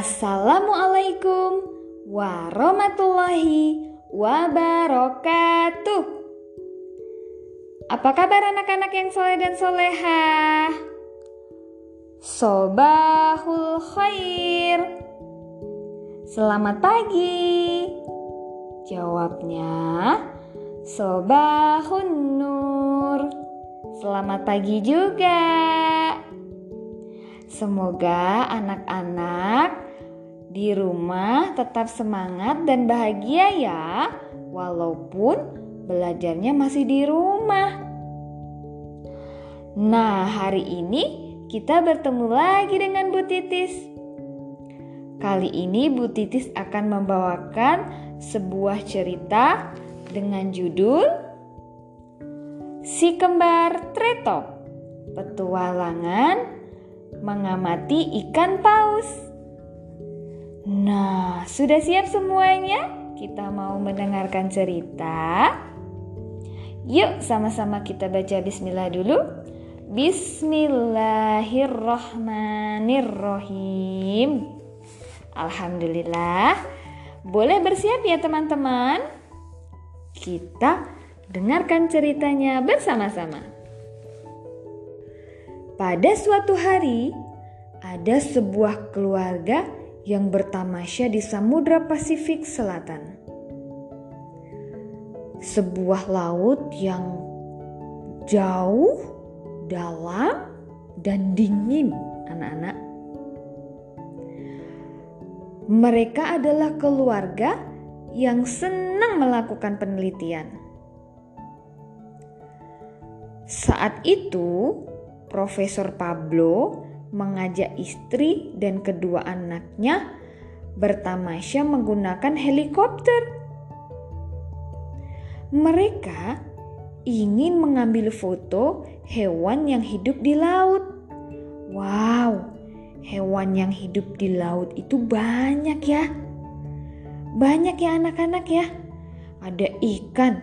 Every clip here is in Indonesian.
Assalamualaikum warahmatullahi wabarakatuh. Apa kabar anak-anak yang soleh dan soleha? Sobahul khair. Selamat pagi. Jawabnya Sobahun nur. Selamat pagi juga. Semoga anak-anak di rumah tetap semangat dan bahagia ya, walaupun belajarnya masih di rumah. Nah, hari ini kita bertemu lagi dengan Bu Titis. Kali ini Bu Titis akan membawakan sebuah cerita dengan judul Si Kembar Treto, Petualangan mengamati ikan paus. Nah, sudah siap semuanya? Kita mau mendengarkan cerita. Yuk, sama-sama kita baca bismillah dulu. Bismillahirrahmanirrahim. Alhamdulillah. Boleh bersiap ya teman-teman? Kita dengarkan ceritanya bersama-sama. Pada suatu hari, ada sebuah keluarga yang bertamasya di Samudra Pasifik Selatan. Sebuah laut yang jauh, dalam, dan dingin, anak-anak. Mereka adalah keluarga yang senang melakukan penelitian. Saat itu, Profesor Pablo mengajak istri dan kedua anaknya bertamasya menggunakan helikopter. Mereka ingin mengambil foto hewan yang hidup di laut. Wow, hewan yang hidup di laut itu banyak ya. Banyak ya anak-anak ya. Ada ikan,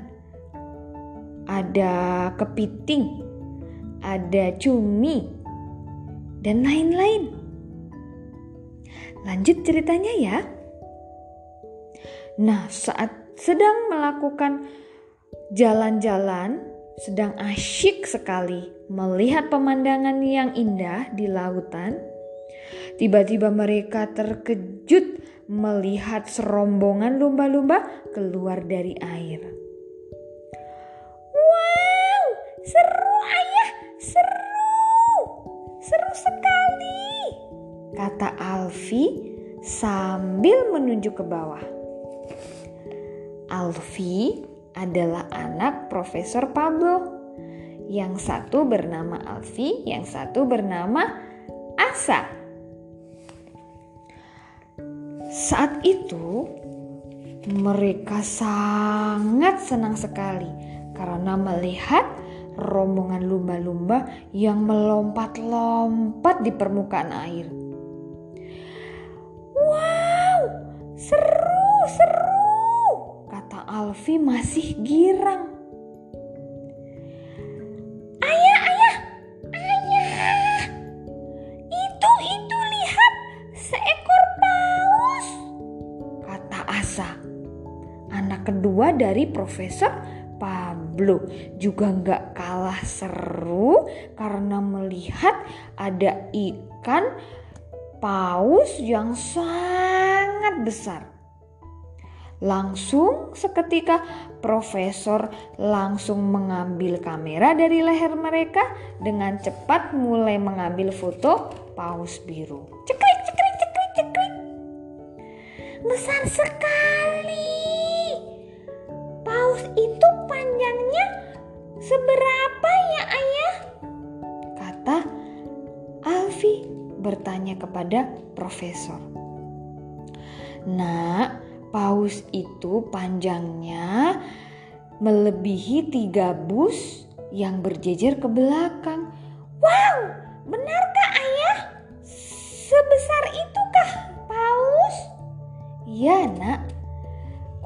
ada kepiting, ada cumi, dan lain-lain. Lanjut ceritanya ya. Nah, saat sedang melakukan jalan-jalan, sedang asyik sekali melihat pemandangan yang indah di lautan, tiba-tiba mereka terkejut melihat serombongan lumba-lumba keluar dari air. Wow, seru ayah! Kata Alfi sambil menunjuk ke bawah. Alfi adalah anak Profesor Pablo. Yang satu bernama Alfi, yang satu bernama Asa. Saat itu, mereka sangat senang sekali karena melihat rombongan lumba-lumba yang melompat-lompat di permukaan air. Alfi masih girang. Ayah, ayah, ayah, itu, itu lihat seekor paus, kata Asa. Anak kedua dari Profesor Pablo juga nggak kalah seru karena melihat ada ikan paus yang sangat besar. Langsung seketika profesor langsung mengambil kamera dari leher mereka dengan cepat mulai mengambil foto paus biru. Cekrik, cekrik, cekrik, cekrik. Besar sekali. Paus itu panjangnya seberapa ya ayah? Kata Alfi bertanya kepada profesor. Nah, paus itu panjangnya melebihi tiga bus yang berjejer ke belakang. Wow, benarkah ayah? Sebesar itukah paus? Ya nak,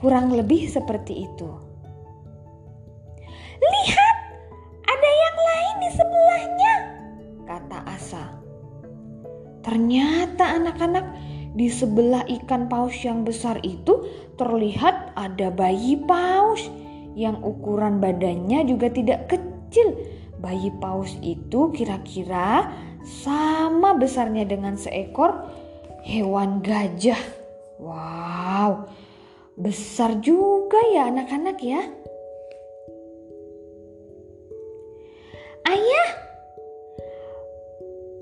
Kurang lebih seperti itu. Lihat, ada yang lain di sebelahnya, kata Asa. Ternyata anak-anak di sebelah ikan paus yang besar itu terlihat ada bayi paus yang ukuran badannya juga tidak kecil. Bayi paus itu kira-kira sama besarnya dengan seekor hewan gajah. Wow, besar juga ya anak-anak ya. Ayah,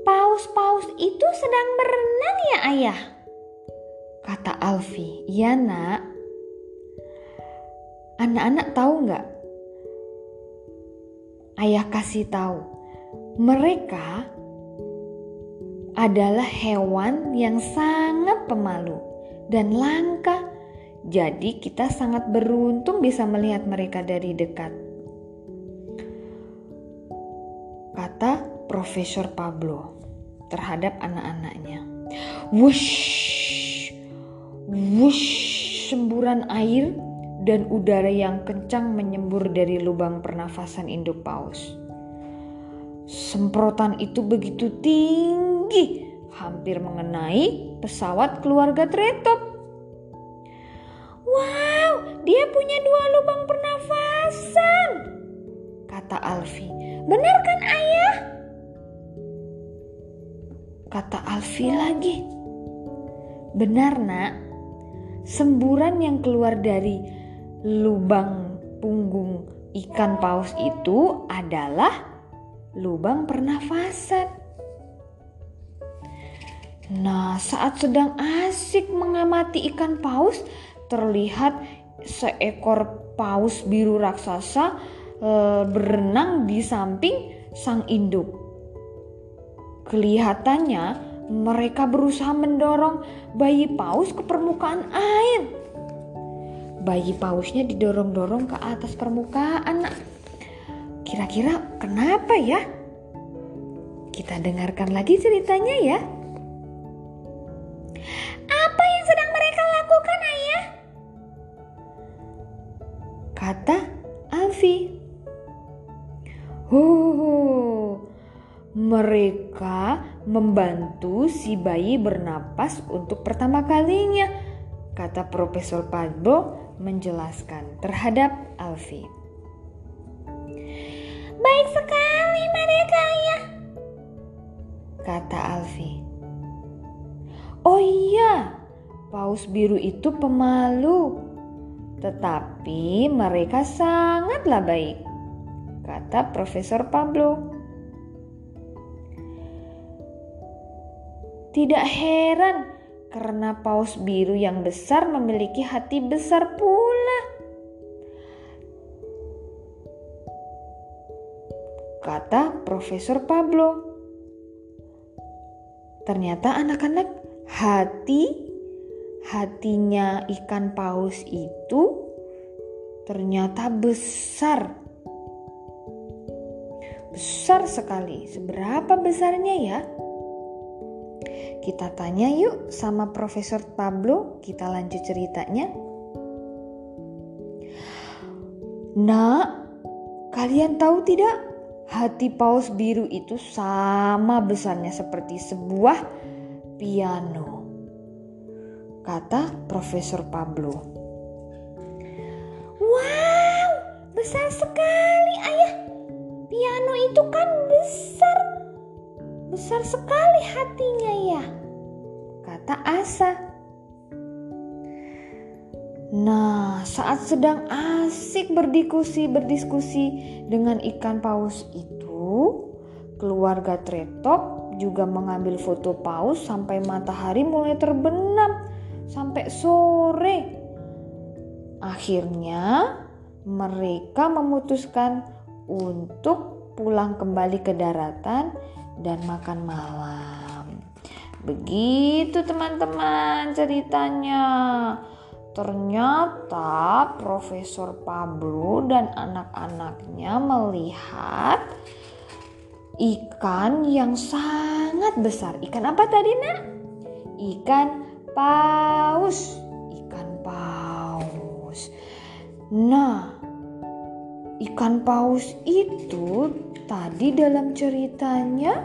paus-paus itu sedang berenang ya ayah? Kata Alfi, iya nak. Anak-anak tahu nggak? Ayah kasih tahu, mereka adalah hewan yang sangat pemalu dan langka. Jadi kita sangat beruntung bisa melihat mereka dari dekat. kata Profesor Pablo terhadap anak-anaknya. Wush, wush, semburan air dan udara yang kencang menyembur dari lubang pernafasan induk paus. Semprotan itu begitu tinggi, hampir mengenai pesawat keluarga Tretop. Wow, dia punya dua lubang pernafasan, kata Alfi. Benar kan ayah? Kata Alfi lagi. Benar nak, semburan yang keluar dari lubang punggung ikan paus itu adalah lubang pernafasan. Nah, saat sedang asik mengamati ikan paus, terlihat seekor paus biru raksasa e, berenang di samping sang induk. Kelihatannya mereka berusaha mendorong bayi paus ke permukaan air. Bayi pausnya didorong-dorong ke atas permukaan. Kira-kira kenapa ya? Kita dengarkan lagi ceritanya ya. Apa yang sedang mereka lakukan, Ayah? Kata Alfi. Huh, mereka membantu si bayi bernapas untuk pertama kalinya, kata Profesor Pablo menjelaskan terhadap Alfi. Baik sekali mereka ya, kata Alfi. Oh iya, paus biru itu pemalu, tetapi mereka sangatlah baik kata Profesor Pablo. Tidak heran karena paus biru yang besar memiliki hati besar pula. Kata Profesor Pablo. Ternyata anak-anak hati hatinya ikan paus itu ternyata besar besar sekali. Seberapa besarnya ya? Kita tanya yuk sama Profesor Pablo, kita lanjut ceritanya. Nah, kalian tahu tidak? Hati paus biru itu sama besarnya seperti sebuah piano. Kata Profesor Pablo. Wow, besar sekali ayah. Piano itu kan besar. Besar sekali hatinya ya. Kata Asa. Nah, saat sedang asik berdiskusi berdiskusi dengan ikan paus itu, keluarga Tretop juga mengambil foto paus sampai matahari mulai terbenam sampai sore. Akhirnya, mereka memutuskan untuk pulang kembali ke daratan dan makan malam. Begitu teman-teman ceritanya. Ternyata Profesor Pablo dan anak-anaknya melihat ikan yang sangat besar. Ikan apa tadi, Nak? Ikan paus. Ikan paus. Nah, ikan paus itu tadi dalam ceritanya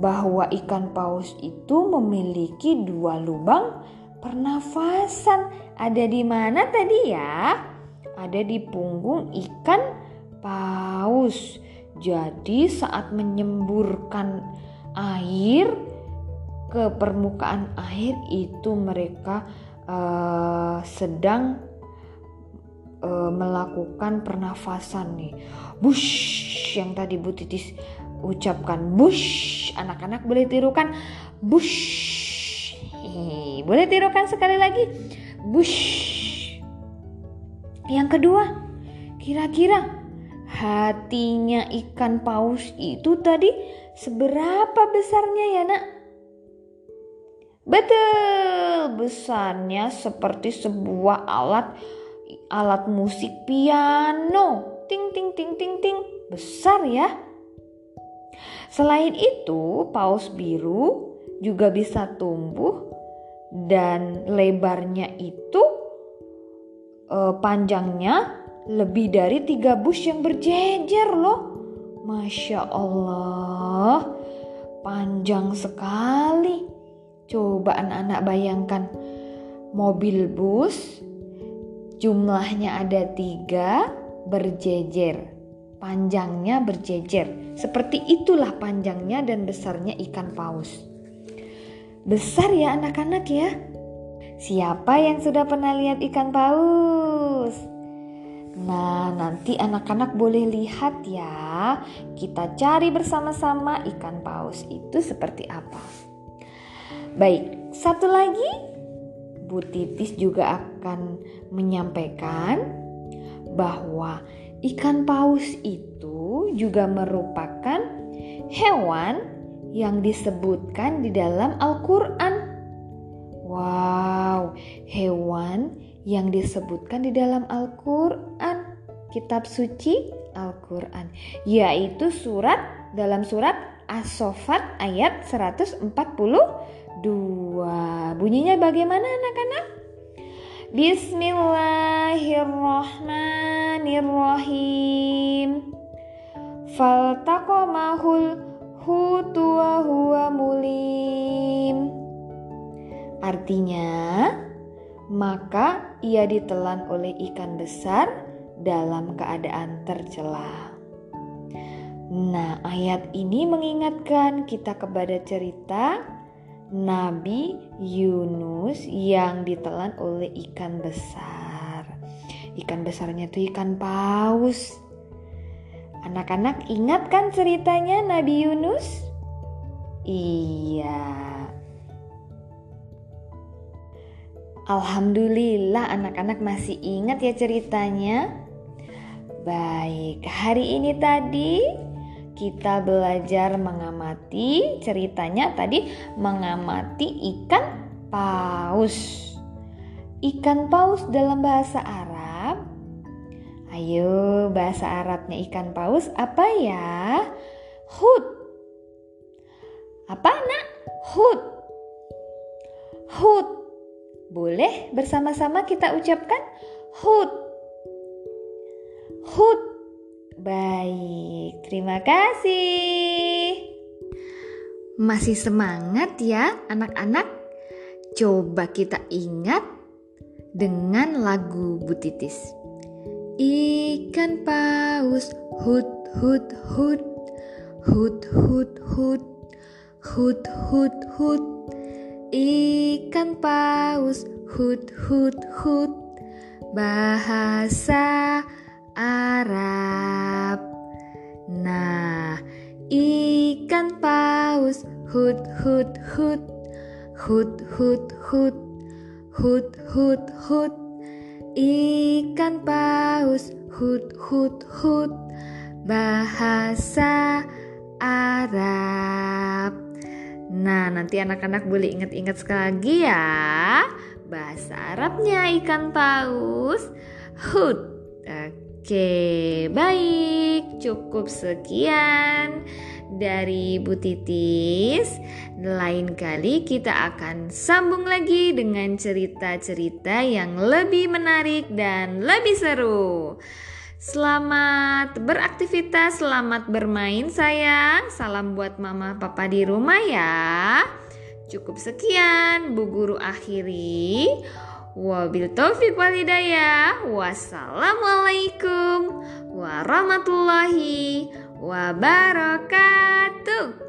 bahwa ikan paus itu memiliki dua lubang pernafasan. Ada di mana tadi ya? Ada di punggung ikan paus. Jadi saat menyemburkan air ke permukaan air itu mereka uh, sedang uh, melakukan pernafasan nih. Bush yang tadi Bu Titis ucapkan bush. Anak-anak boleh tirukan bush. boleh tirukan sekali lagi bush. Yang kedua, kira-kira hatinya ikan paus itu tadi seberapa besarnya ya nak? Betul, besarnya seperti sebuah alat alat musik piano. Ting ting ting ting ting. Besar ya. Selain itu, paus biru juga bisa tumbuh dan lebarnya itu eh, panjangnya lebih dari tiga bus yang berjejer loh. Masya Allah, panjang sekali. Coba anak-anak bayangkan mobil bus jumlahnya ada tiga berjejer. Panjangnya berjejer. Seperti itulah panjangnya dan besarnya ikan paus. Besar ya anak-anak ya. Siapa yang sudah pernah lihat ikan paus? Nah, nanti anak-anak boleh lihat ya. Kita cari bersama-sama ikan paus itu seperti apa. Baik, satu lagi Bu Titis juga akan menyampaikan bahwa ikan paus itu juga merupakan hewan yang disebutkan di dalam Al-Qur'an. Wow, hewan yang disebutkan di dalam Al-Quran, kitab suci Al-Quran, yaitu surat dalam surat As-Sofat ayat 142. Bunyinya bagaimana anak-anak? Bismillahirrahmanirrahim. Faltaqamahul hutu wa huwa mulim. Artinya, maka ia ditelan oleh ikan besar dalam keadaan tercela. Nah, ayat ini mengingatkan kita kepada cerita Nabi Yunus yang ditelan oleh ikan besar. Ikan besarnya itu ikan paus. Anak-anak ingat kan ceritanya Nabi Yunus? Iya. Alhamdulillah anak-anak masih ingat ya ceritanya. Baik, hari ini tadi kita belajar mengamati ceritanya tadi mengamati ikan paus. Ikan paus dalam bahasa Arab. Ayo, bahasa Arabnya ikan paus apa ya? Hud. Apa nak? Hud. Hud boleh bersama-sama kita ucapkan hud. Hud. Baik, terima kasih. Masih semangat ya anak-anak? Coba kita ingat dengan lagu Butitis. Ikan paus hud hud hud hud hud hud hud hud hud Ikan paus hut hut hut Bahasa Arab. Nah ikan paus hut hut hut. Hut hut hut. Hut hut hut. Ikan paus hut hut hut. Bahasa Arab. Nah, nanti anak-anak boleh ingat-ingat sekali lagi ya. Bahasa Arabnya ikan paus hut. Oke, baik. Cukup sekian dari Bu Titis. Lain kali kita akan sambung lagi dengan cerita-cerita yang lebih menarik dan lebih seru. Selamat beraktivitas, selamat bermain sayang. Salam buat mama papa di rumah ya. Cukup sekian Bu Guru akhiri. Wabil taufik walidayah. Wassalamualaikum warahmatullahi wabarakatuh.